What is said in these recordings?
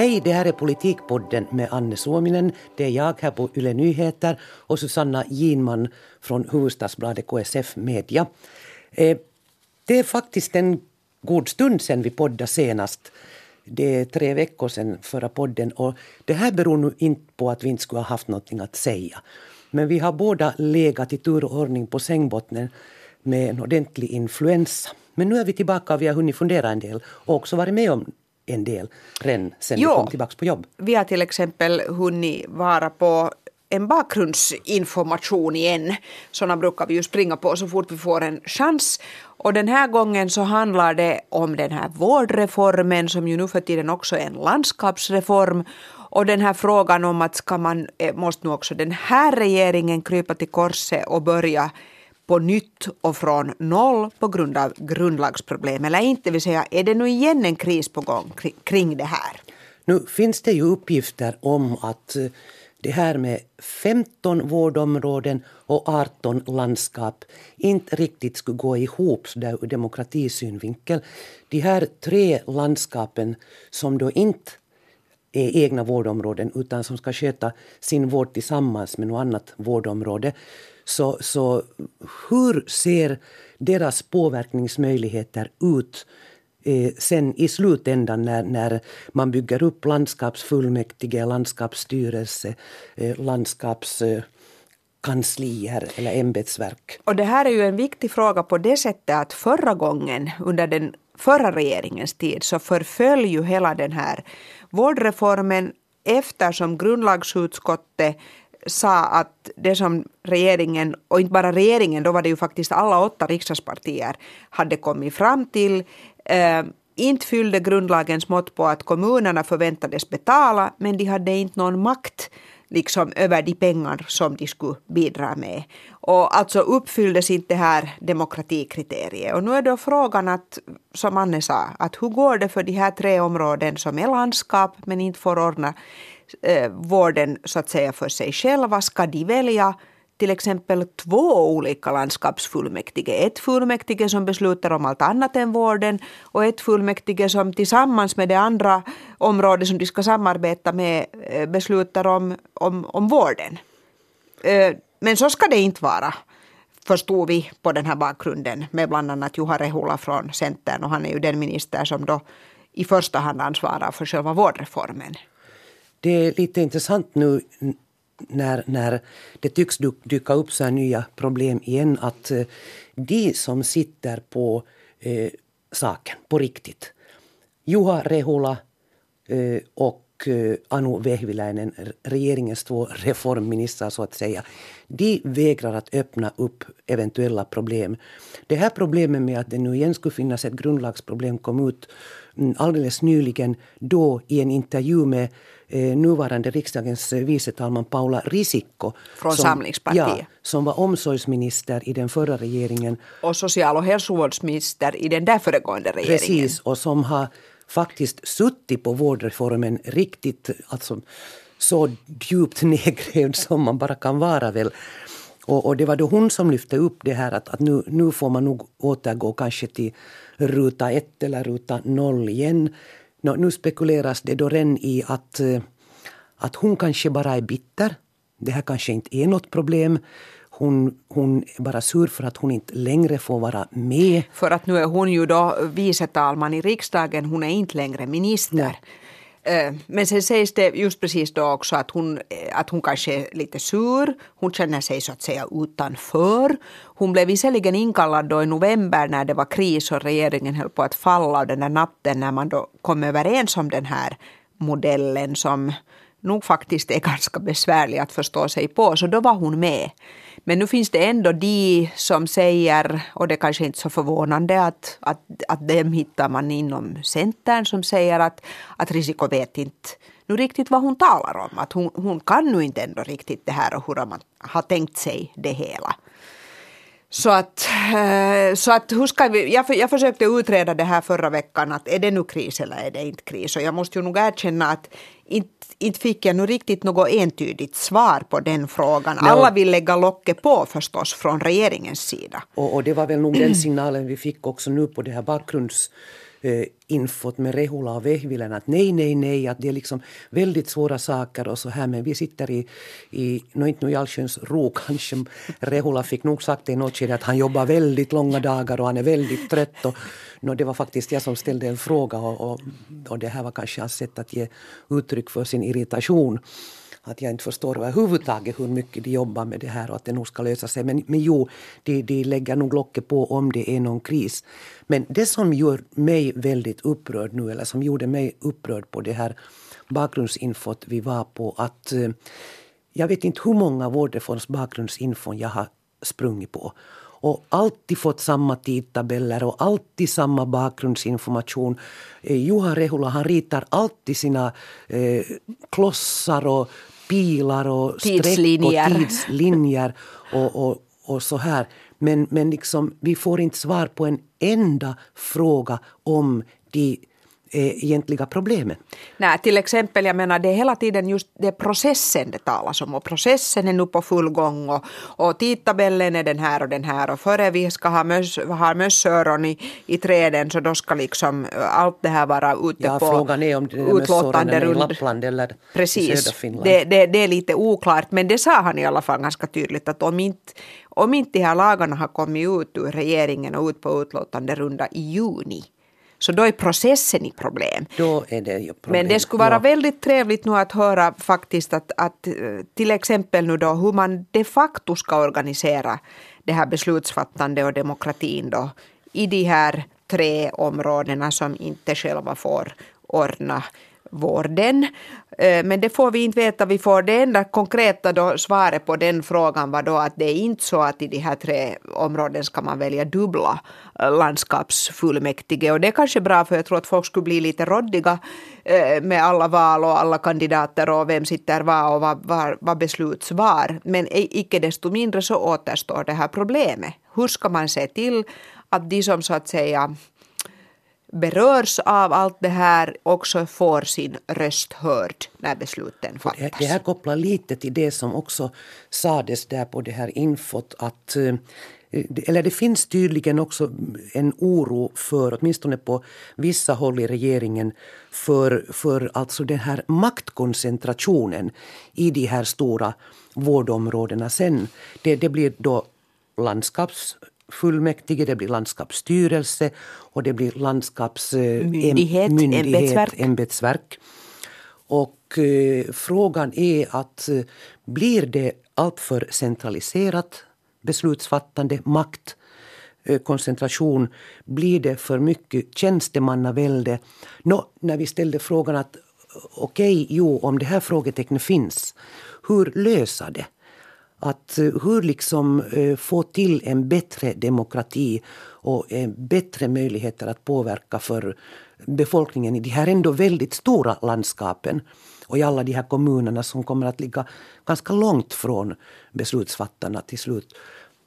Hej, det här är Politikpodden med Anne Suominen. Det är jag här på Yle Nyheter och Susanna Ginman från huvudstadsbladet KSF Media. Eh, det är faktiskt en god stund sedan vi poddade senast. Det är tre veckor sedan förra podden och det här beror nu inte på att vi inte skulle ha haft någonting att säga. Men vi har båda legat i tur och ordning på sängbottnen med en ordentlig influensa. Men nu är vi tillbaka och vi har hunnit fundera en del och också varit med om en del redan sen jo, vi kom tillbaka på jobb. Vi har till exempel hunnit vara på en bakgrundsinformation igen. Sådana brukar vi ju springa på så fort vi får en chans. Och den här gången så handlar det om den här vårdreformen som ju nu för tiden också är en landskapsreform. Och den här frågan om att ska man, eh, måste nu också den här regeringen krypa till korset och börja på nytt och från noll på grund av grundlagsproblem eller inte? Det vill säga, är det nu igen en kris på gång kring det här? Nu finns det ju uppgifter om att eh, det här med 15 vårdområden och 18 landskap inte riktigt skulle gå ihop så där ur demokratisynvinkel. De här tre landskapen som då inte är egna vårdområden utan som ska sköta sin vård tillsammans med något annat vårdområde. Så, så hur ser deras påverkningsmöjligheter ut eh, sen i slutändan när, när man bygger upp landskapsfullmäktige, landskapsstyrelse, eh, landskapskanslier eller ämbetsverk. Och det här är ju en viktig fråga på det sättet att förra gången under den förra regeringens tid så förföll ju hela den här vårdreformen eftersom grundlagsutskottet sa att det som regeringen, och inte bara regeringen, då var det ju faktiskt alla åtta riksdagspartier, hade kommit fram till eh, inte fyllde grundlagens mått på att kommunerna förväntades betala, men de hade inte någon makt liksom över de pengar som de skulle bidra med. Och alltså uppfylldes inte det här demokratikriteriet. Och nu är då frågan att, som Anne sa, att hur går det för de här tre områden som är landskap men inte får ordna eh, vården så att säga för sig själva? Ska de välja till exempel två olika landskapsfullmäktige. Ett fullmäktige som beslutar om allt annat än vården och ett fullmäktige som tillsammans med det andra området som de ska samarbeta med eh, beslutar om, om, om vården. Eh, men så ska det inte vara förstod vi på den här bakgrunden med bland annat Juha Rehula från Centern och han är ju den minister som då i första hand ansvarar för själva vårdreformen. Det är lite intressant nu när, när det tycks dyka upp så här nya problem igen att eh, de som sitter på eh, saken på riktigt, Juha Rehula eh, och eh, Anu Vehviläinen, regeringens två reformministrar så att säga, de vägrar att öppna upp eventuella problem. Det här problemet med att det nu igen skulle finnas ett grundlagsproblem kom ut mm, alldeles nyligen då i en intervju med eh, nuvarande riksdagens eh, vice talman Paula Risikko. Från som, Samlingspartiet. Ja, som var omsorgsminister i den förra regeringen. Och social och hälsovårdsminister i den där föregående regeringen. Precis, och som har faktiskt suttit på vårdreformen riktigt, alltså så djupt nedgrävd som man bara kan vara väl. Och, och, det var då hon som lyfte upp det här att, att nu, nu får man nog återgå kanske till ruta ett eller ruta noll igen. No, nu spekuleras det då redan i att, eh, att hon kanske bara är bitter. Det här kanske inte är något problem. Hon, hon är bara sur för att hon inte längre får vara med. För att nu är hon ju då vice talman i riksdagen, hon är inte längre minister. Nej. Eh, men sen sägs det just precis då också att hon, eh, att hon kanske är lite sur. Hon känner sig så att säga utanför. Hon blev visserligen inkallad då i november när det var kris och regeringen höll på att falla. Och den där natten när man då kom överens om den här modellen som nog faktiskt är ganska besvärlig att förstå sig på. Så då var hon med. Men nu finns det ändå de som säger, och det kanske inte är så förvånande att, att, att dem hittar man inom Centern som säger att, att Risiko vet inte nu riktigt vad hon talar om. Att hon, hon kan nu inte ändå riktigt det här och hur man har tänkt sig det hela. Så att, eh, så att hur ska vi, jag, jag försökte utreda det här förra veckan, att är det nu kris eller är det inte kris? Och jag måste ju nog erkänna att inte, inte fick jag nu riktigt något entydigt svar på den frågan. Alla vill lägga locket på förstås från regeringens sida. Och, och det var väl nog den signalen vi fick också nu på det här bakgrunds eh, infot med Rehula och Vehvilen att nej, nej, nej, att det är liksom väldigt svåra saker och så här men vi sitter i, i no, inte nu i allsköns ro kanske. Rehula fick nog sagt i något skede att han jobbar väldigt långa dagar och han är väldigt trött. Och, no, det var faktiskt jag som ställde en fråga och, och, och det här var kanske hans sätt att ge uttryck för sin irritation att jag inte förstår överhuvudtaget hur mycket de jobbar med det här och att det nog ska lösa sig. Men, men jo, de, de lägger nog locket på om det är någon kris. Men det som gör mig väldigt upprörd nu, eller som gjorde mig upprörd på det här bakgrundsinfot vi var på, att eh, jag vet inte hur många vårdreforms bakgrundsinfon jag har sprungit på och alltid fått samma tidtabeller och alltid samma bakgrundsinformation. Eh, Juha Rehula han ritar alltid sina eh, klossar och pilar och streck tidslinjer. och tidslinjer och, och, och så här. Men, men liksom, vi får inte svar på en enda fråga om de egentliga problemet. Nej, till exempel, jag menar det är hela tiden just det processen det talas om och processen är nu på full gång och, och tidtabellen är den här och den här och före vi ska ha, möss, ha mössöron i, i träden så då ska liksom eh, allt det här vara ute ja, på frågan är om det är i Lappland eller Precis. i Finland. Det, det, det är lite oklart men det sa han i alla fall ganska tydligt att om inte, om inte de här lagarna har kommit ut ur regeringen och ut på utlåtande runda i juni så då är processen i problem. Då är det ju problem. Men det skulle vara ja. väldigt trevligt nu att höra faktiskt att, att eh, till exempel nu då hur man de facto ska organisera det här beslutsfattande och demokratin då i de här tre områdena som inte själva får ordna vården. Eh, men det får vi inte veta. Vi får det enda konkreta då, svaret på den frågan var då att det är inte så att i de här tre områdena ska man välja dubbla eh, landskapsfullmäktige. Och det är kanske bra för jag tror att folk skulle bli lite råddiga eh, med alla val och alla kandidater och vem sitter var och vad, vad, vad besluts var. Men icke desto mindre så återstår det här problemet. Hur ska man se till att de som så att säga berörs av allt det här också får sin röst hörd när besluten fattas. Det här kopplar lite till det som också sades där på det här infot att eh, eller det finns tydligen också en oro för, åtminstone på vissa håll i regeringen, för, för alltså den här maktkoncentrationen i de här stora vårdområdena sen. Det, det blir då landskapsfullmäktige, det blir landskapsstyrelse och det blir landskapsmyndighet, Myndighet, ämbetsverk. ämbetsverk. Och eh, frågan är att eh, blir det alltför centraliserat beslutsfattande, makt, eh, koncentration, blir det för mycket tjänstemannavälde? Nå, när vi ställde frågan att okej, okay, jo, om det här frågetecknet finns, hur lösa det? Att eh, hur liksom eh, få till en bättre demokrati och eh, bättre möjligheter att påverka för befolkningen i de här ändå väldigt stora landskapen och i alla de här kommunerna som kommer att ligga ganska långt från beslutsfattarna till slut.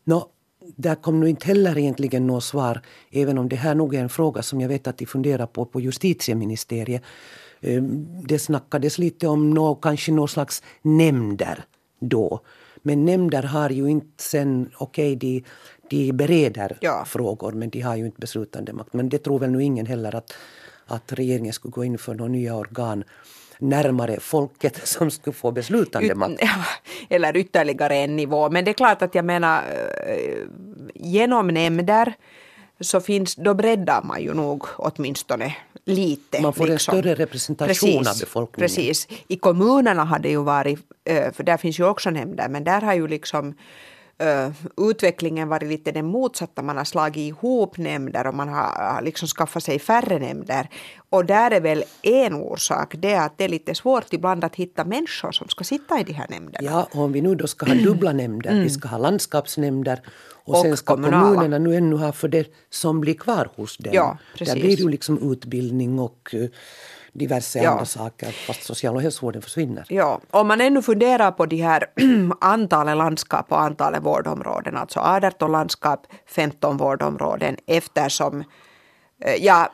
Nå, där kom nu inte heller egentligen något svar, även om det här nog är en fråga som jag vet att de funderar på på justitieministeriet. Ehm, det snackades lite om nå, kanske någon slags nämnder då. Men nämnder har ju inte sen, okej okay, de, de bereder Ja. frågor men de har ju inte beslutande makt. Men det tror väl nu ingen heller att, att regeringen skulle gå in för några nya organ närmare folket som skulle få beslutande makt. Eller ytterligare en nivå. Men det är klart att jag menar eh, genom nämnder så finns, då breddar man ju nog åtminstone lite. Man får en liksom. större representation av befolkningen. Precis. I kommunerna har det ju varit, eh, för där finns ju också nämnder, men där har ju liksom eh, utvecklingen varit lite den motsatta. Man har slagit ihop nämnder och man har liksom skaffat sig färre nämnder. Och där är väl en orsak det att det är lite svårt ibland att hitta människor som ska sitta i de här nämnderna. Ja, och om vi nu då ska ha dubbla nämnder, vi ska ha landskapsnämnder och, Och sen ska kommunala. kommunerna nu ännu ha för det som blir kvar hos dem. Ja, Där precis. blir det ju liksom utbildning och diverse Ja. andra saker fast social och hälsovården försvinner. Ja, om man ännu funderar på de här antalet landskap och antalet vårdområden, alltså 18 landskap, 15 vårdområden eftersom eh, Ja,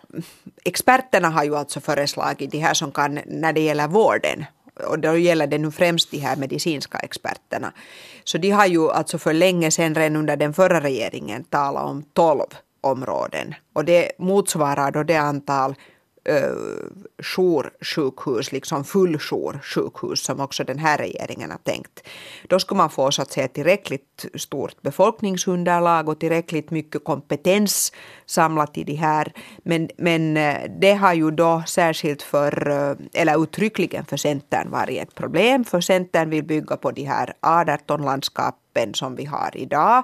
experterna har ju alltså föreslagit de här som kan när det gäller vården och då gäller det nu främst de här medicinska experterna. Så de har ju alltså för länge sedan, redan under den förra regeringen, talat om 12 vårdområden och det motsvarar då det antal joursjukhus, liksom fulljoursjukhus som också den här regeringen har tänkt. Då skulle man få så att säga tillräckligt stort befolkningsunderlag och tillräckligt mycket kompetens samlat i de här. Men, men eh, det har ju då särskilt för, eh, eller uttryckligen för Centern varit ett problem. För Centern vill bygga på de här 18 landskapen som vi har idag.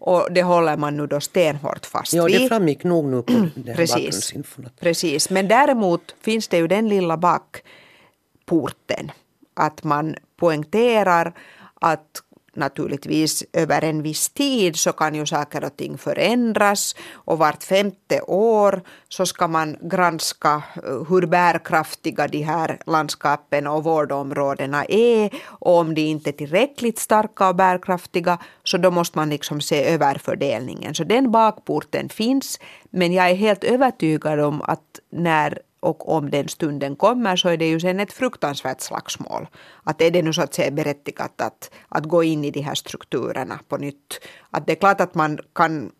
Och det håller man nu då stenhårt fast ja, vid. Ja, det framgick nog nu på den här Precis. Precis, men däremot finns det ju den lilla bakporten att man poängterar att naturligtvis över en viss tid så kan ju saker och ting förändras och vart femte år så ska man granska eh, hur bärkraftiga de här landskapen och vårdområdena är och om de inte är tillräckligt starka och bärkraftiga så då måste man liksom se över fördelningen. Så den bakporten finns men jag är helt övertygad om att när och om den stunden kommer så är det ju sen ett fruktansvärt slagsmål. Att är det nu så att säga berättigat att, att gå in i de här strukturerna på nytt. Att det är klart att man kan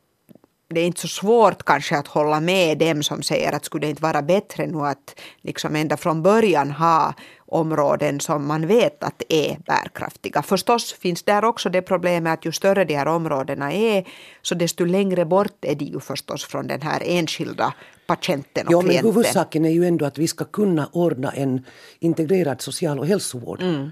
det är inte så svårt kanske att hålla med dem som säger att skulle det inte vara bättre nu att liksom ända från början ha områden som man vet att är bärkraftiga. Förstås finns där också det problemet att ju större de här områdena är så desto längre bort är de ju förstås från den här enskilda patienten och ja, klienten. Men huvudsaken är ju ändå att vi ska kunna ordna en integrerad social och hälsovård. Mm.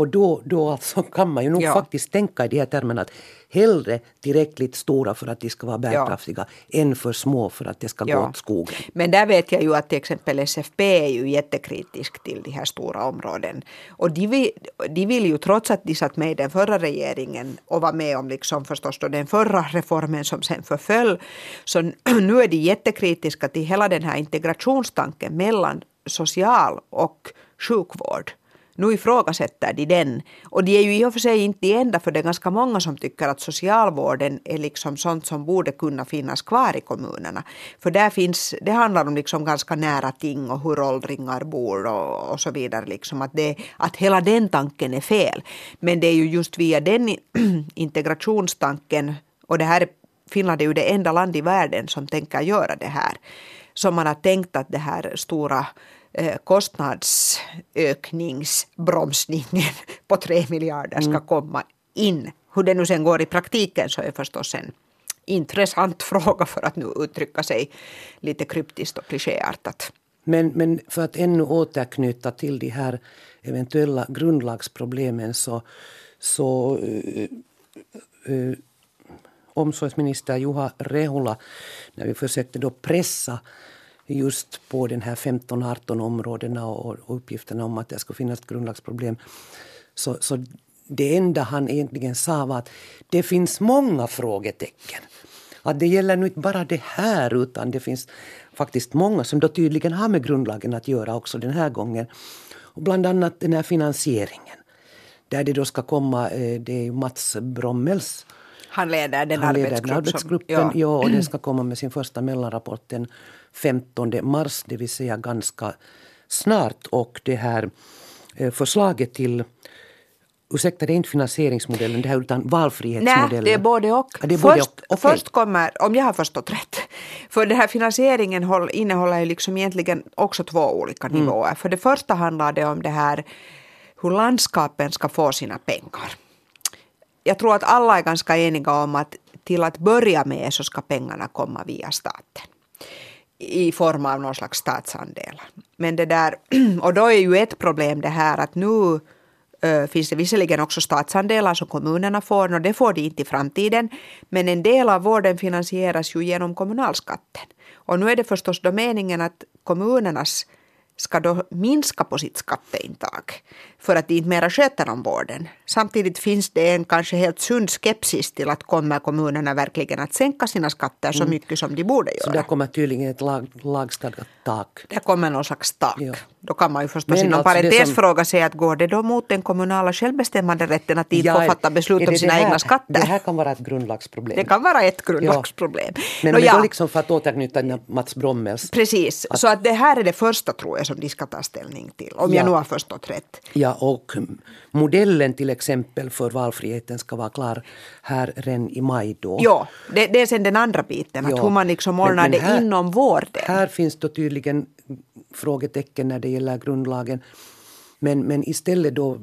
Och då, då alltså kan man ju nog ja. faktiskt tänka i de här termerna att hellre tillräckligt stora för att de ska vara bärkraftiga ja. än för små för att det ska ja. gå åt skogen. Men där vet jag ju att till exempel SFP är ju jättekritisk till de här stora områden. Och de vill, de vill ju trots att de satt med i den förra regeringen och var med om liksom förstås då den förra reformen som sen förföll. Så nu är de jättekritiska till hela den här integrationstanken mellan social och sjukvård. Nu ifrågasätter de den. Och de är ju i och för sig inte de enda för det är ganska många som tycker att socialvården är liksom sånt som borde kunna finnas kvar i kommunerna. För där finns, det handlar om liksom ganska nära ting och hur åldringar bor och, och så vidare. Liksom att, det, att hela den tanken är fel. Men det är ju just via den integrationstanken och det här Finland är ju det enda land i världen som tänker göra det här. Som man har tänkt att det här stora kostnadsökningsbromsningen på tre miljarder ska mm. komma in. Hur det nu sen går i praktiken så är förstås en intressant fråga för att nu uttrycka sig lite kryptiskt och klichéartat. Men, men för att ännu återknyta till de här eventuella grundlagsproblemen så, så uh, uh, omsorgsminister Juha Rehula, när vi försökte då pressa just på den här 15-18 områdena och, och uppgifterna om att det skulle finnas ett grundlagsproblem. Så, så det enda han egentligen sa var att det finns många frågetecken. Att det gäller nu inte bara det här utan det finns faktiskt många som då tydligen har med grundlagen att göra också den här gången. Och bland annat den här finansieringen. Där det då ska komma, eh, det är Mats Brommels han leder den han leder arbetsgrupp arbetsgruppen. Som, ja. ja. och den ska komma med sin första mellanrapport den 15 mars, det vill säga ganska snart. Och det här eh, förslaget till Ursäkta, det är inte finansieringsmodellen det här utan valfrihetsmodellen. Nej, det är både och. Ja, är både först, och. Okay. först kommer, om jag har förstått rätt, för den här finansieringen håll, innehåller ju liksom egentligen också två olika mm. nivåer. För det första handlar det om det här hur landskapen ska få sina pengar. Jag tror att alla är ganska eniga om att till att börja med så ska pengarna komma via staten i form av någon slags statsandel. Men det där, och då är ju ett problem det här att nu äh, finns det visserligen också statsandelar som kommunerna får, och det får de inte i framtiden. Men en del av vården finansieras ju genom kommunalskatten. Och nu är det förstås då meningen att kommunernas ska då minska på sitt skatteintag för att de inte mera sköter om vården. Samtidigt finns det en kanske helt sund skepsis till att kommer kommunerna verkligen att sänka sina skatter så mm. mycket som de borde göra. Så där kommer tydligen ett lag, lagstadgat tak? Det kommer någon slags tak. Ja. Då kan man ju förstås Men inom alltså parentes som... fråga sig att går det då mot den kommunala självbestämmanderätten att de inte ja, får fatta beslut om sina här, egna skatter? Det här kan vara ett grundlagsproblem. Det kan vara ett grundlagsproblem. Ja. Men, men ja. då liksom för att återknyta Mats Brommels. Precis, att... så att det här är det första tror jag som de ska ta ställning till. Om Ja. jag nu har förstått rätt. Ja, och modellen till exempel för valfriheten ska vara klar här redan i maj då. Ja, det, det är sen den andra biten, att Ja. hur man liksom ordnar men det här- inom vården. Här finns då tydligen frågetecken när det gäller grundlagen. Men, men istället då,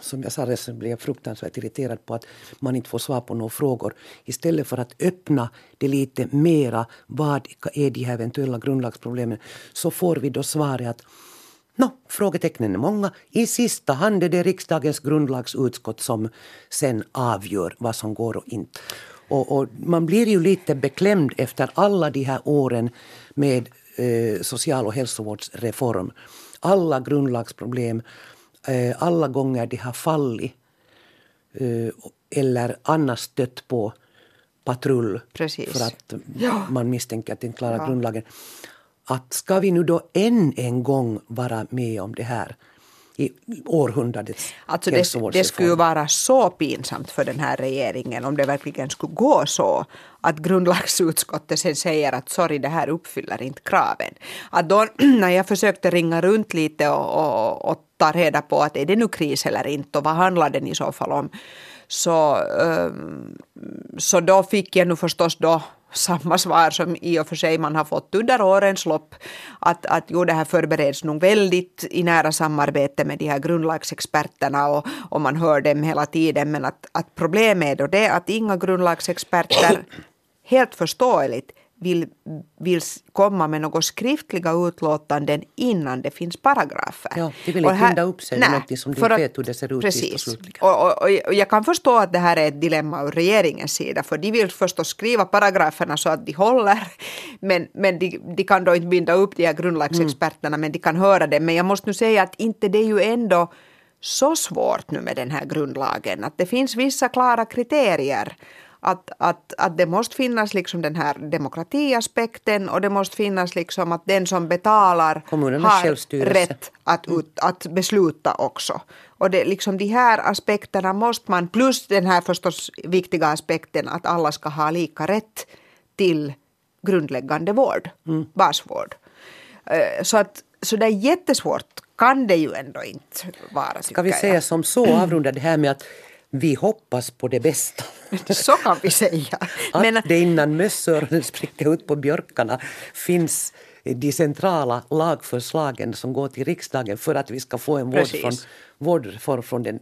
som jag sa, redan, blev jag fruktansvärt irriterad på att man inte får svar på några frågor. Istället för att öppna det lite mera, vad är de här eventuella grundlagsproblemen, så får vi då svaret att Nå, frågetecknen är många. I sista hand är det riksdagens grundlagsutskott som sen avgör vad som går och inte. Och, och man blir ju lite beklämd efter alla de här åren med eh, social och hälsovårdsreform. Alla grundlagsproblem, alla gånger de har fallit eh, eller annars stött på patrull Precis. för att man misstänker att det inte klarar grundlagen. Att ska vi nu då än en gång vara med om det här i århundradets Alltså det, det skulle ju vara så pinsamt för den här regeringen om det verkligen skulle gå så att grundlagsutskottet sen säger att sorry, det här uppfyller inte kraven. Att då, när jag försökte ringa runt lite och, och, och ta reda på att är det nu kris eller inte och vad handlar den i så fall om, så, ehm, så då fick jag nu förstås då samma svar som i och för sig man har fått under årens lopp. Att, att jo, det här förbereds nog väldigt i nära samarbete med de här grundlagsexperterna och, och man hör dem hela tiden. Men att, att problemet är då det att inga grundlagsexperter, helt förståeligt, vill, vill komma med några skriftliga utlåtanden innan det finns paragrafer. Ja, de vill inte binda upp sig någonting som de att- vet hur det ser ut Precis. Och, och, och jag kan förstå att det här är ett dilemma ur regeringens sida, för de vill förstås skriva paragraferna så att de håller, men, men de, de kan då inte binda upp de här grundlagsexperterna, men de kan höra det. Men jag måste nu säga att inte det är ju ändå så svårt nu med den här grundlagen, att det finns vissa klara kriterier. Att, att, att det måste finnas liksom den här demokratiaspekten och det måste finnas liksom att den som betalar Kommunernas har rätt att, ut, att besluta också. Och det, liksom de här aspekterna måste man, plus den här förstås viktiga aspekten att alla ska ha lika rätt till grundläggande vård, basvård. Eh, Så att så det är jättesvårt kan det ju ändå inte vara. Ska vi säga jag. som så, avrunda det här med att vi hoppas på det bästa. Så kan vi säga. Att Men, det innan mössöronen spricker ut på björkarna finns de centrala lagförslagen som går till riksdagen för att vi ska få en vårdform, vårdreform från den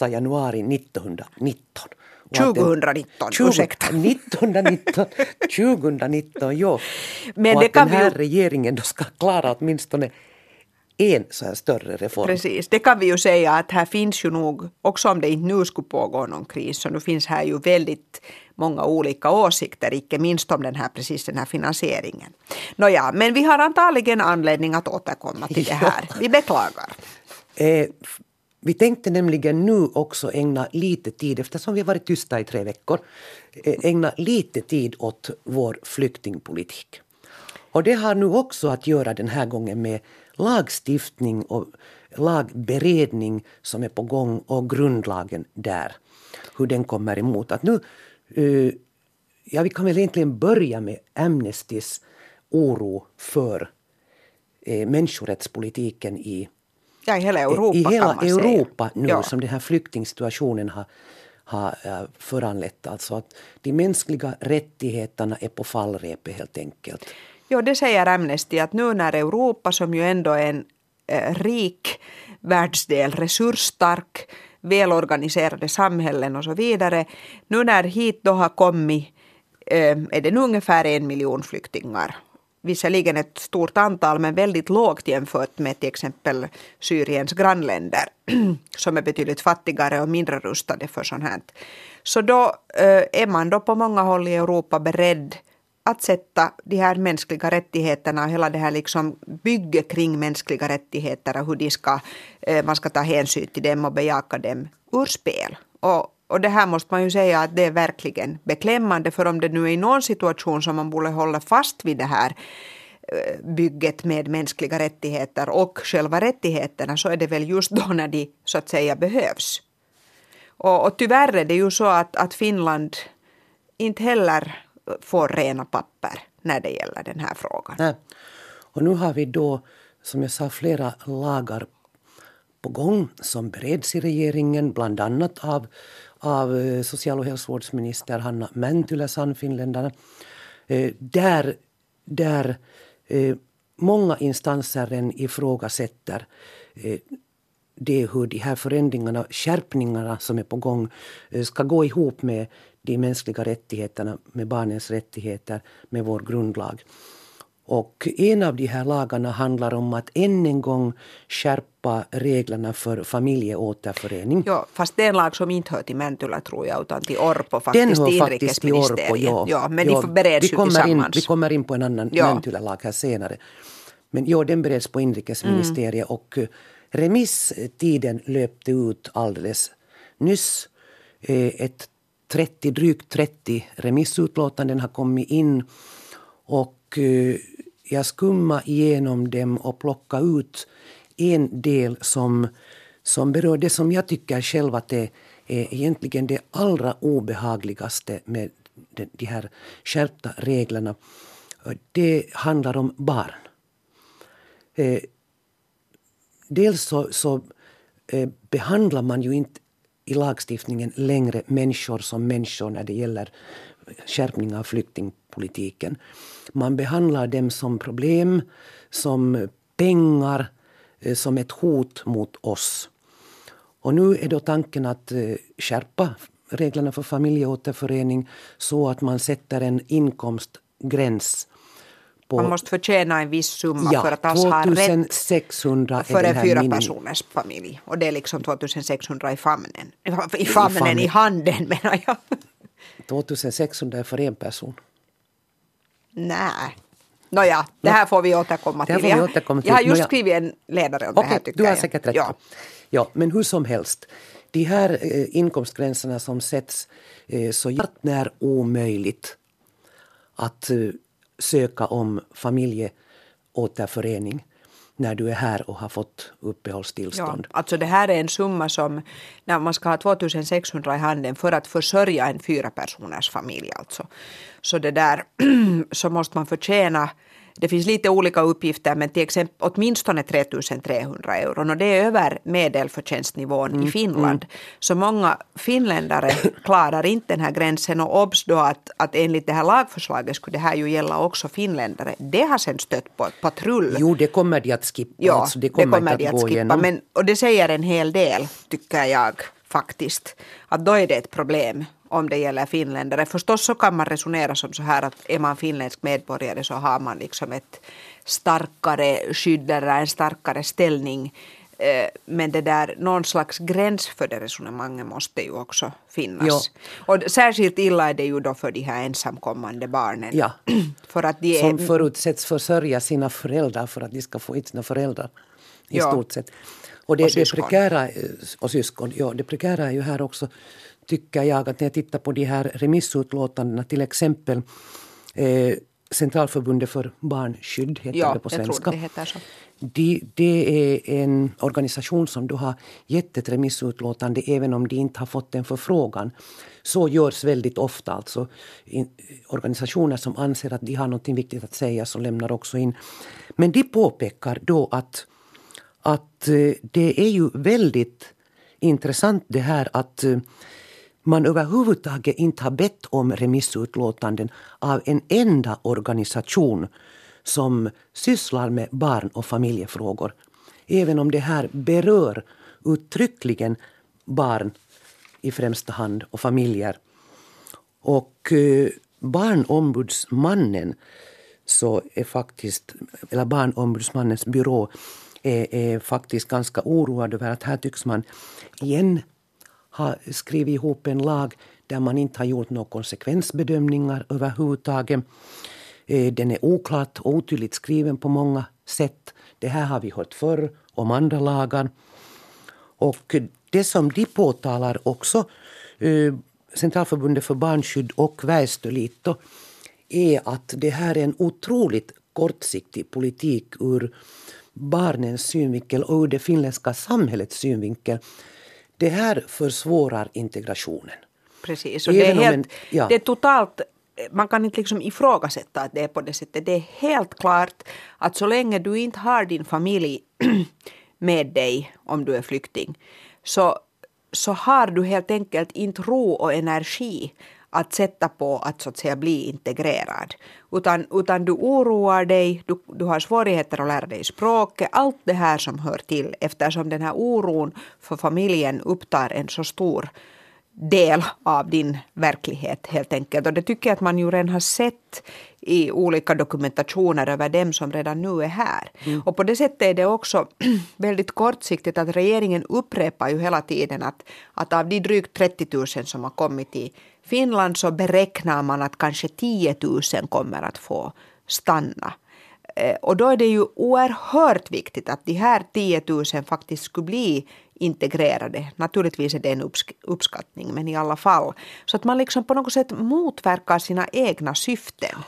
1 januari 1919. Och att den- 2019, 20, ursäkta. 1919, 2019, jo. Men och det att kan den vi här ju- regeringen då ska klara åtminstone en så här större reform. Precis, det kan vi ju säga att här finns ju nog, också om det inte nu skulle pågå någon kris, så nu finns här ju väldigt många olika åsikter, icke minst om den här, precis den här finansieringen. Nåja, men vi har antagligen anledning att återkomma till det här. Vi beklagar. Eh, vi tänkte nämligen nu också ägna lite tid, eftersom vi har varit tysta i tre veckor, eh, ägna lite tid åt vår flyktingpolitik. Och det har nu också att göra den här gången med lagstiftning och lagberedning som är på gång och grundlagen där. Hur den kommer emot. Att nu, eh, ja, vi kan väl egentligen börja med Amnestys oro för eh, människorättspolitiken i Ja, i hela Europa i hela. Europa nu Ja. som den här flyktingsituationen har, har eh, föranlett. Alltså att de mänskliga rättigheterna är på fallrepet helt enkelt. Jo, det säger Amnesty att nu när Europa, som ju ändå är en eh, rik världsdel, resursstark, välorganiserade samhällen och så vidare, nu när hit då har kommit, eh, är det nu ungefär en miljon flyktingar. Visserligen ett stort antal, men väldigt lågt jämfört med till exempel Syriens grannländer, som är betydligt fattigare och mindre rustade för sånt här. Så då eh, är man då på många håll i Europa beredd att sätta de här mänskliga rättigheterna och hela det här liksom bygget kring mänskliga rättigheter och hur de ska, eh, man ska ta hänsyn till dem och bejaka dem ur spel. Och, och det här måste man ju säga att det är verkligen beklämmande för om det nu är i någon situation som man borde hålla fast vid det här eh, bygget med mänskliga rättigheter och själva rättigheterna så är det väl just då när de så att säga behövs. Och, och tyvärr är det ju så att, att Finland inte heller får rena papper när det gäller den här frågan. Nej. Och nu har vi då som jag sa, flera lagar på gång som bereds i regeringen, bland annat av, av eh, social och hälsovårdsminister Hanna Mäntylä, Sannfinländarna. Eh, där, där eh, många instanser än ifrågasätter det hur de här förändringarna, skärpningarna som är på gång ska gå ihop med de mänskliga rättigheterna, med barnens rättigheter, med vår grundlag. Och en av de här lagarna handlar om att än en gång skärpa reglerna för familjeåterförening. Ja, fast det är en lag som inte hör till Mäntylä tror jag, utan till Orpo faktiskt, Den hör faktiskt till Orpo, ja. ja men ja, de bereds vi kommer ju tillsammans. In, vi kommer in på en annan ja. Mäntylä-lag här senare. Men ja, den bereds på inrikesministeriet mm. och eh, remisstiden löpte ut alldeles nyss. Eh, ett 30, drygt 30 remissutlåtanden har kommit in och eh, jag skumma igenom dem och plocka ut en del som, som berör det som jag tycker själv att det är egentligen det allra obehagligaste med de, här skärpta reglerna. Det handlar om barn. Eh, dels så, så eh, behandlar man ju inte i lagstiftningen längre människor som människor när det gäller skärpning av flyktingpolitiken. Man behandlar dem som problem, som pengar, eh, som ett hot mot oss. Och nu är då tanken att eh, skärpa reglerna för familjeåterförening så att man sätter en inkomstgräns på, man måste förtjäna en viss summa ja, för att alls ha rätt för en fyra personers familj. Och det är liksom 2600 i famnen. I famnen, i, i handen menar jag. 2600 för en person. Nej. Nåja, det här får vi återkomma till. Vi återkomma till. Jag har just skrivit en ledare om okay, det här. Tycker du har säkert rätt. Ja. ja, men hur som helst. De här eh, inkomstgränserna som sätts eh, så hart när omöjligt att eh, söka om familjeåterförening när du är här och har fått uppehållstillstånd. Ja, alltså det här är en summa som när man ska ha 2600 i handen för att försörja en fyra personers familj alltså. Så det där så måste man förtjäna det finns lite olika uppgifter men till exempel åtminstone 3300 euro och det är över medelförtjänstnivån mm, i Finland. Mm. Så många finländare klarar inte den här gränsen och obs då att, att enligt det här lagförslaget skulle det här ju gälla också finländare. Det har sen stött på patrull. Jo, det kommer de att skippa. Ja, alltså, det kommer, det kommer de att, att skippa. Men, och det säger en hel del, tycker jag faktiskt. Att då är det ett problem om det gäller finländare. Förstås så kan man resonera som så här att är man finländsk medborgare så har man liksom ett starkare skydd eller en starkare ställning. Eh, men det där, någon slags gräns för det resonemanget måste ju också finnas. Jo. Och särskilt illa är det ju då för de här ensamkommande barnen. Ja. för att de är... Som förutsätts försörja sina föräldrar för att de ska få hit sina föräldrar. I ja. stort sett. Och det, och det prekära, eh, och syskon, ja, det prekära är ju här också tycker jag att när jag tittar på de här remissutlåtandena till exempel eh, Centralförbundet för barnskydd heter ja, det på svenska. Det. De, det är en organisation som då har gett ett remissutlåtande även om de inte har fått en förfrågan. Så görs väldigt ofta. Alltså, in, organisationer som anser att de har något viktigt att säga så lämnar också in. Men de påpekar då att, att eh, det är ju väldigt intressant det här att eh, man överhuvudtaget inte har bett om remissutlåtanden av en enda organisation som sysslar med barn och familjefrågor. Även om det här berör uttryckligen barn i främsta hand och familjer. Och eh, Barnombudsmannen så är faktiskt, eller Barnombudsmannens byrå är, är faktiskt ganska oroad över att här tycks man igen har skrivit ihop en lag där man inte har gjort några konsekvensbedömningar överhuvudtaget. Eh, den är oklart och otydligt skriven på många sätt. Det här har vi hört förr om andra lagar. Och det som de påtalar också, eh, Centralförbundet för barnskydd och Väestöliitto, är att det här är en otroligt kortsiktig politik ur barnens synvinkel och ur det finländska samhällets synvinkel. Det här försvårar integrationen. Precis, och det är, helt, en, ja. det är totalt man kan inte liksom ifrågasätta att det är på det sättet. Det är helt klart att så länge du inte har din familj med dig om du är flykting så, så har du helt enkelt inte ro och energi att sätta på att så att säga bli integrerad. Utan, utan du oroar dig, du, du har svårigheter att lära dig språket, allt det här som hör till eftersom den här oron för familjen upptar en så stor del av din verklighet helt enkelt. Och det tycker jag att man ju redan har sett i olika dokumentationer över dem som redan nu är här. Mm. Och på det sättet är det också väldigt kortsiktigt att regeringen upprepar ju hela tiden att, att av de drygt 30 000 som har kommit till Finland så beräknar man att kanske 10 000 kommer att få stanna. Eh, och då är det ju oerhört viktigt att de här 10 000 faktiskt skulle bli integrerade. Naturligtvis är det en uppskattning, men i alla fall. Så att man liksom på något sätt motverkar sina egna syften.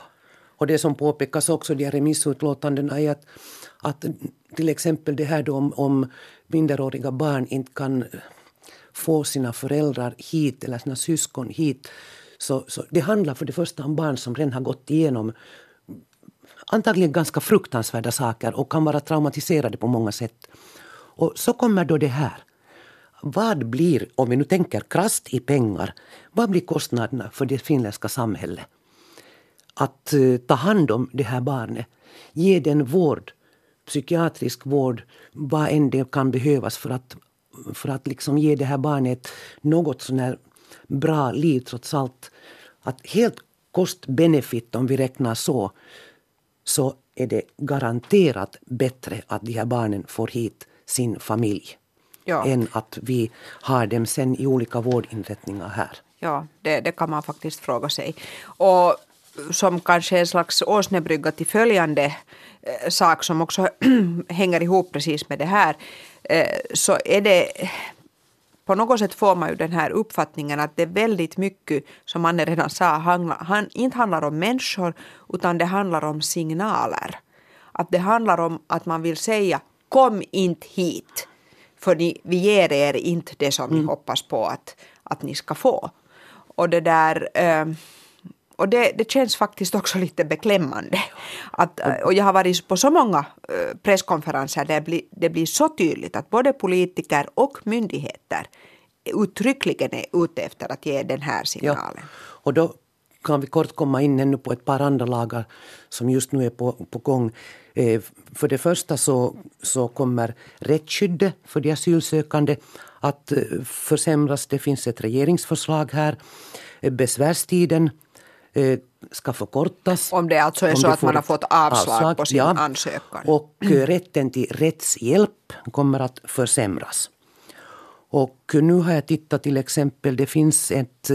Och det som påpekas också i remissutlåtandena är att, att till exempel det här då om, om minderåriga barn inte kan få sina föräldrar hit eller sina syskon hit. Så, så det handlar för det första om barn som redan har gått igenom antagligen ganska fruktansvärda saker och kan vara traumatiserade på många sätt. Och så kommer då det här. Vad blir, om vi nu tänker krast i pengar, vad blir kostnaderna för det finländska samhället? Att uh, ta hand om det här barnet, ge den vård, psykiatrisk vård, vad än det kan behövas för att, för att liksom ge det här barnet något sånär bra liv trots allt. Att helt kost-benefit, om vi räknar så, så är det garanterat bättre att de här barnen får hit sin familj ja. än att vi har dem sen i olika vårdinrättningar här. Ja, det, det kan man faktiskt fråga sig. Och som kanske en slags åsnebrygga till följande eh, sak som också hänger ihop precis med det här så är det på något sätt får man ju den här uppfattningen att det är väldigt mycket, som Anne redan sa, handla, han, inte handlar om människor utan det handlar om signaler. Att det handlar om att man vill säga kom inte hit för ni, vi ger er inte det som mm. ni hoppas på att, att ni ska få. Och det där eh, och det, det känns faktiskt också lite beklämmande. Att, och jag har varit på så många eh, presskonferenser där det blir, det blir så tydligt att både politiker och myndigheter uttryckligen är ute efter att ge den här signalen. Ja. Och då kan vi kort komma in ännu på ett par andra lagar som just nu är på, på gång. Eh, för det första så, så kommer rättsskyddet för de asylsökande att eh, försämras. Det finns ett regeringsförslag här. Eh, besvärstiden eh, ska förkortas. Om det alltså är så att man har fått avslag, avslag på sin ja. ansökan. Och mm. rätten till rättshjälp kommer att försämras. Och nu har jag tittat till exempel, det finns ett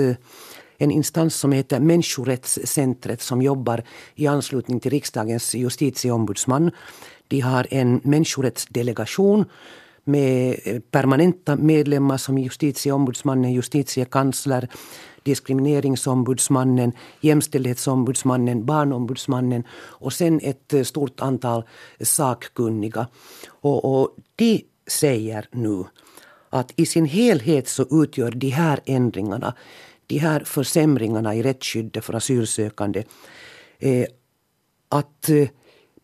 en instans som heter Människorättscentret som jobbar i anslutning till riksdagens justitieombudsman. De har en människorättsdelegation med permanenta medlemmar som justitieombudsmannen, justitiekansler, diskrimineringsombudsmannen, jämställdhetsombudsmannen, barnombudsmannen och sen ett eh, stort antal sakkunniga. Och, och de säger nu att i sin helhet så utgör de här ändringarna de här försämringarna i rättsskyddet för asylsökande eh, att eh,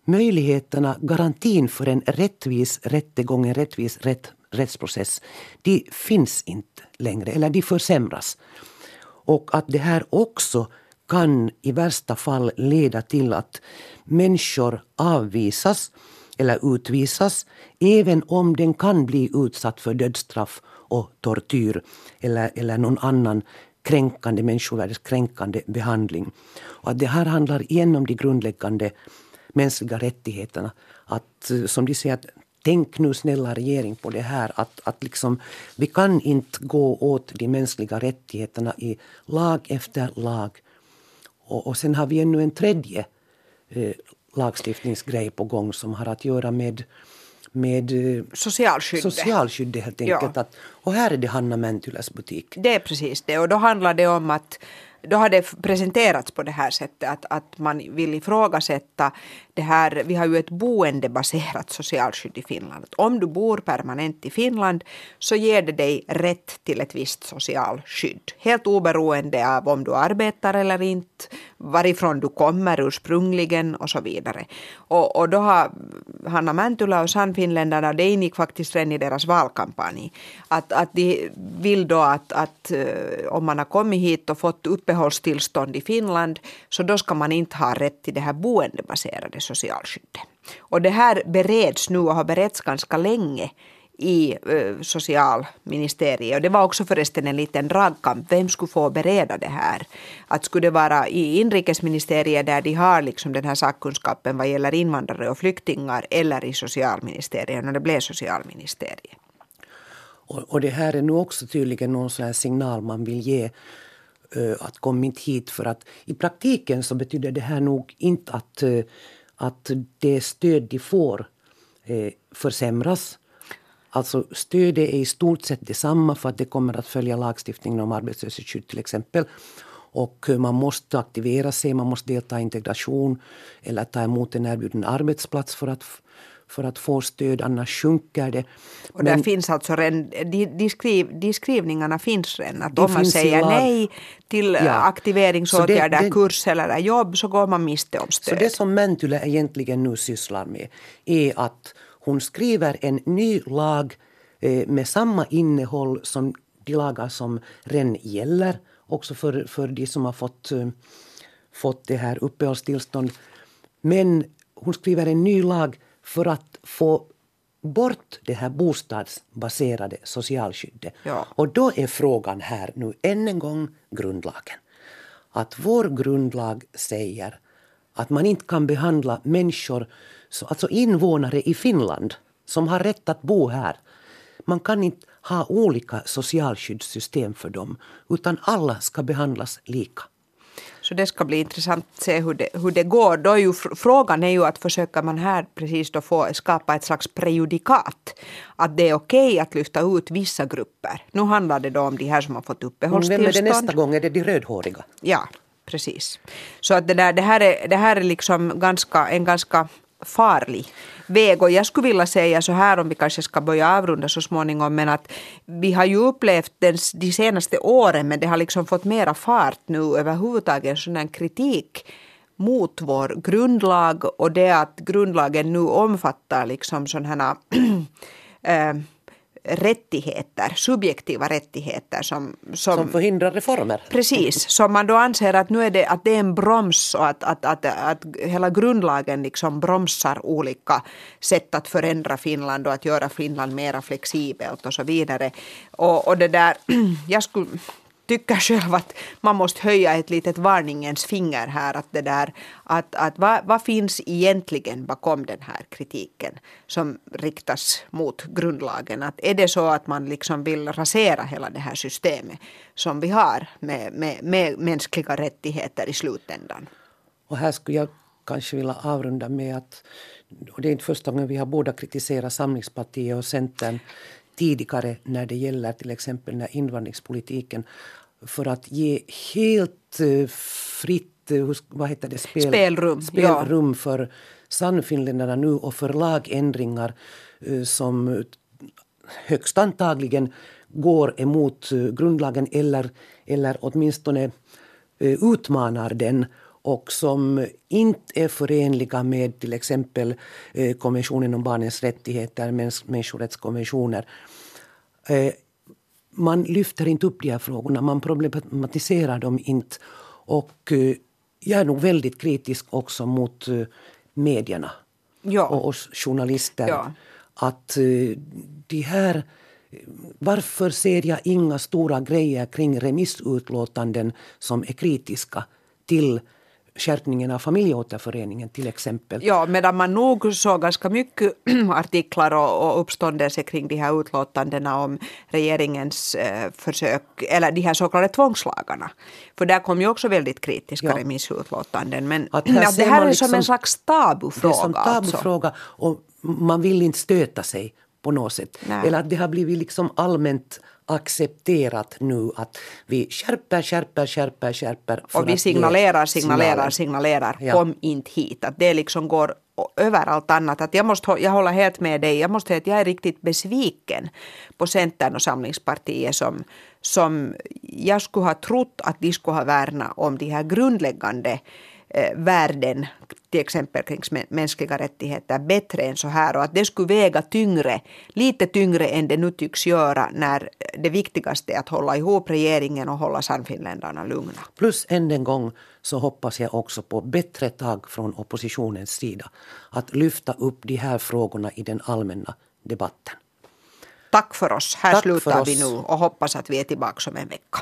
möjligheterna, garantin för en rättvis rättegång, en rättvis rätt, rättsprocess, de finns inte längre, eller de försämras. Och att det här också kan i värsta fall leda till att människor avvisas eller utvisas även om den kan bli utsatt för dödsstraff och tortyr eller, eller någon annan kränkande, människovärdeskränkande behandling. Och att det här handlar igen om de grundläggande mänskliga rättigheterna. Att, eh, som de säger, att tänk nu snälla regering på det här att, att liksom, vi kan inte gå åt de mänskliga rättigheterna i lag efter lag. Och, och sen har vi ännu en tredje eh, lagstiftningsgrej på gång som har att göra med med eh, socialskyddet. socialskyddet helt enkelt. Ja. Att, och här är det Hanna Mäntyläs butik. Det är precis det och då handlar det om att då har det presenterats på det här sättet att, att man vill ifrågasätta det här, vi har ju ett boendebaserat socialskydd i Finland. Om du bor permanent i Finland så ger det dig rätt till ett visst socialskydd. Helt oberoende av om du arbetar eller inte, varifrån du kommer ursprungligen och så vidare. Och, och då har Hanna Mäntylä och Sannfinländarna, det ingick faktiskt redan i deras valkampanj, att, att de vill då att, att eh, om man har kommit hit och fått uppehållstillstånd i Finland så då ska man inte ha rätt till det här boendebaserade socialskyddet. Och det här bereds nu och har beretts ganska länge i eh, socialministeriet. Och det var också förresten en liten dragkamp. Vem skulle få bereda det här? Att skulle det vara i inrikesministeriet där de har liksom den här sakkunskapen vad gäller invandrare och flyktingar eller i socialministeriet när det blev socialministeriet. Och, och det här är nu också tydligen någon sån här signal man vill ge Eh, att kom inte hit för att i praktiken så betyder det här nog inte att, eh, att det stöd de får eh, försämras Alltså stödet är i stort sett detsamma för att det kommer att följa lagstiftningen om arbetslöshetsskydd till exempel. Och man måste aktivera sig, man måste delta i integration eller ta emot en erbjuden arbetsplats för att för att få stöd, annars sjunker det. Och där finns alltså redan, de, de, skriv, de skrivningarna finns redan. Att om man säger nej till ja. aktiveringsåtgärder, det, det, kurs eller jobb så går man miste om stöd. Så det som Mäntylä egentligen nu sysslar med är att hon skriver en ny lag eh, med samma innehåll som de lagar som redan gäller också för, för de som har fått, eh, fått det här uppehållstillstånd. Men hon skriver en ny lag för att få bort det här bostadsbaserade socialskyddet. Ja. Och då är frågan här nu än en gång grundlagen. Att vår grundlag säger att man inte kan behandla människor alltså invånare i Finland som har rätt att bo här. Man kan inte ha olika socialskyddssystem för dem utan alla ska behandlas lika. Så det ska bli intressant att se hur det, hur det går. Då är ju, frågan är ju att försöka man här precis då få skapa ett slags prejudikat. Att det är okej okay att lyfta ut vissa grupper. Nu handlar det då om de här som har fått uppehållstillstånd. Vem är det nästa gång? Är det de rödhåriga? Ja, precis. Så att det, där, det, här är, det här är liksom ganska, en ganska farlig väg. Och jag skulle vilja säga så här om vi kanske ska börja avrunda så småningom men att vi har ju upplevt den, de senaste åren men det har liksom fått mera fart nu överhuvudtaget sån här kritik mot vår grundlag och det att grundlagen nu omfattar liksom sådana här äh, rättigheter, subjektiva rättigheter som, som, som förhindrar reformer. Precis, som man då anser att nu är det, att det är en broms och att, att, att, att hela grundlagen liksom bromsar olika sätt att förändra Finland och att göra Finland mera flexibelt och så vidare. Och, och det där, jag skulle tycker själv att man måste höja ett litet varningens finger här. Att det där, att, att vad, vad finns egentligen bakom den här kritiken som riktas mot grundlagen? Att är det så att man liksom vill rasera hela det här systemet som vi har med, med, med mänskliga rättigheter i slutändan? Och här skulle jag kanske vilja avrunda med att och det är inte första gången vi har båda kritiserat Samlingspartiet och Centern tidigare när det gäller till exempel när invandringspolitiken för att ge helt uh, fritt uh, vad heter det? Spel, spelrum, spelrum ja. för Sannfinländarna nu och för lagändringar uh, som högst antagligen går emot grundlagen eller, eller åtminstone utmanar den och som inte är förenliga med till exempel konventionen om barnens rättigheter, människorättskonventioner. Man lyfter inte upp de här frågorna, man problematiserar dem inte. Och jag är nog väldigt kritisk också mot medierna ja. och oss journalister. Ja. Att de här varför ser jag inga stora grejer kring remissutlåtanden som är kritiska till skärpningen av familjeåterföreningen till exempel. Ja, medan man nog såg ganska mycket artiklar och, och uppståndelse kring de här utlåtandena om regeringens eh, försök, eller de här så kallade tvångslagarna. För där kom ju också väldigt kritiska ja. remissutlåtanden. Men att här det här är liksom, som en liksom slags tabufråga. Det är som tabufråga alltså. och man vill inte stöta sig på något sätt. Nej. Eller att det har blivit liksom allmänt accepterat nu att vi skärper, skärper, skärper, skärper. och vi signalerar, signalerar, signalerar. Ja. Kom inte hit. Att det liksom går över allt annat. Att jag, måste, jag håller helt med dig. Jag måste säga att jag är riktigt besviken på Centern och Samlingspartiet som, som jag skulle ha trott att de skulle ha värnat om de här grundläggande värden till exempel kring mä- mänskliga rättigheter bättre än så här och att det skulle väga tyngre, lite tyngre än det nu tycks göra när det viktigaste är att hålla ihop regeringen och hålla Sannfinländarna lugna. Plus än en gång så hoppas jag också på bättre tag från oppositionens sida. Att lyfta upp de här frågorna i den allmänna debatten. Tack för oss. Här Tack slutar vi nu och hoppas att vi är tillbaka om en vecka.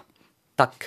Tack.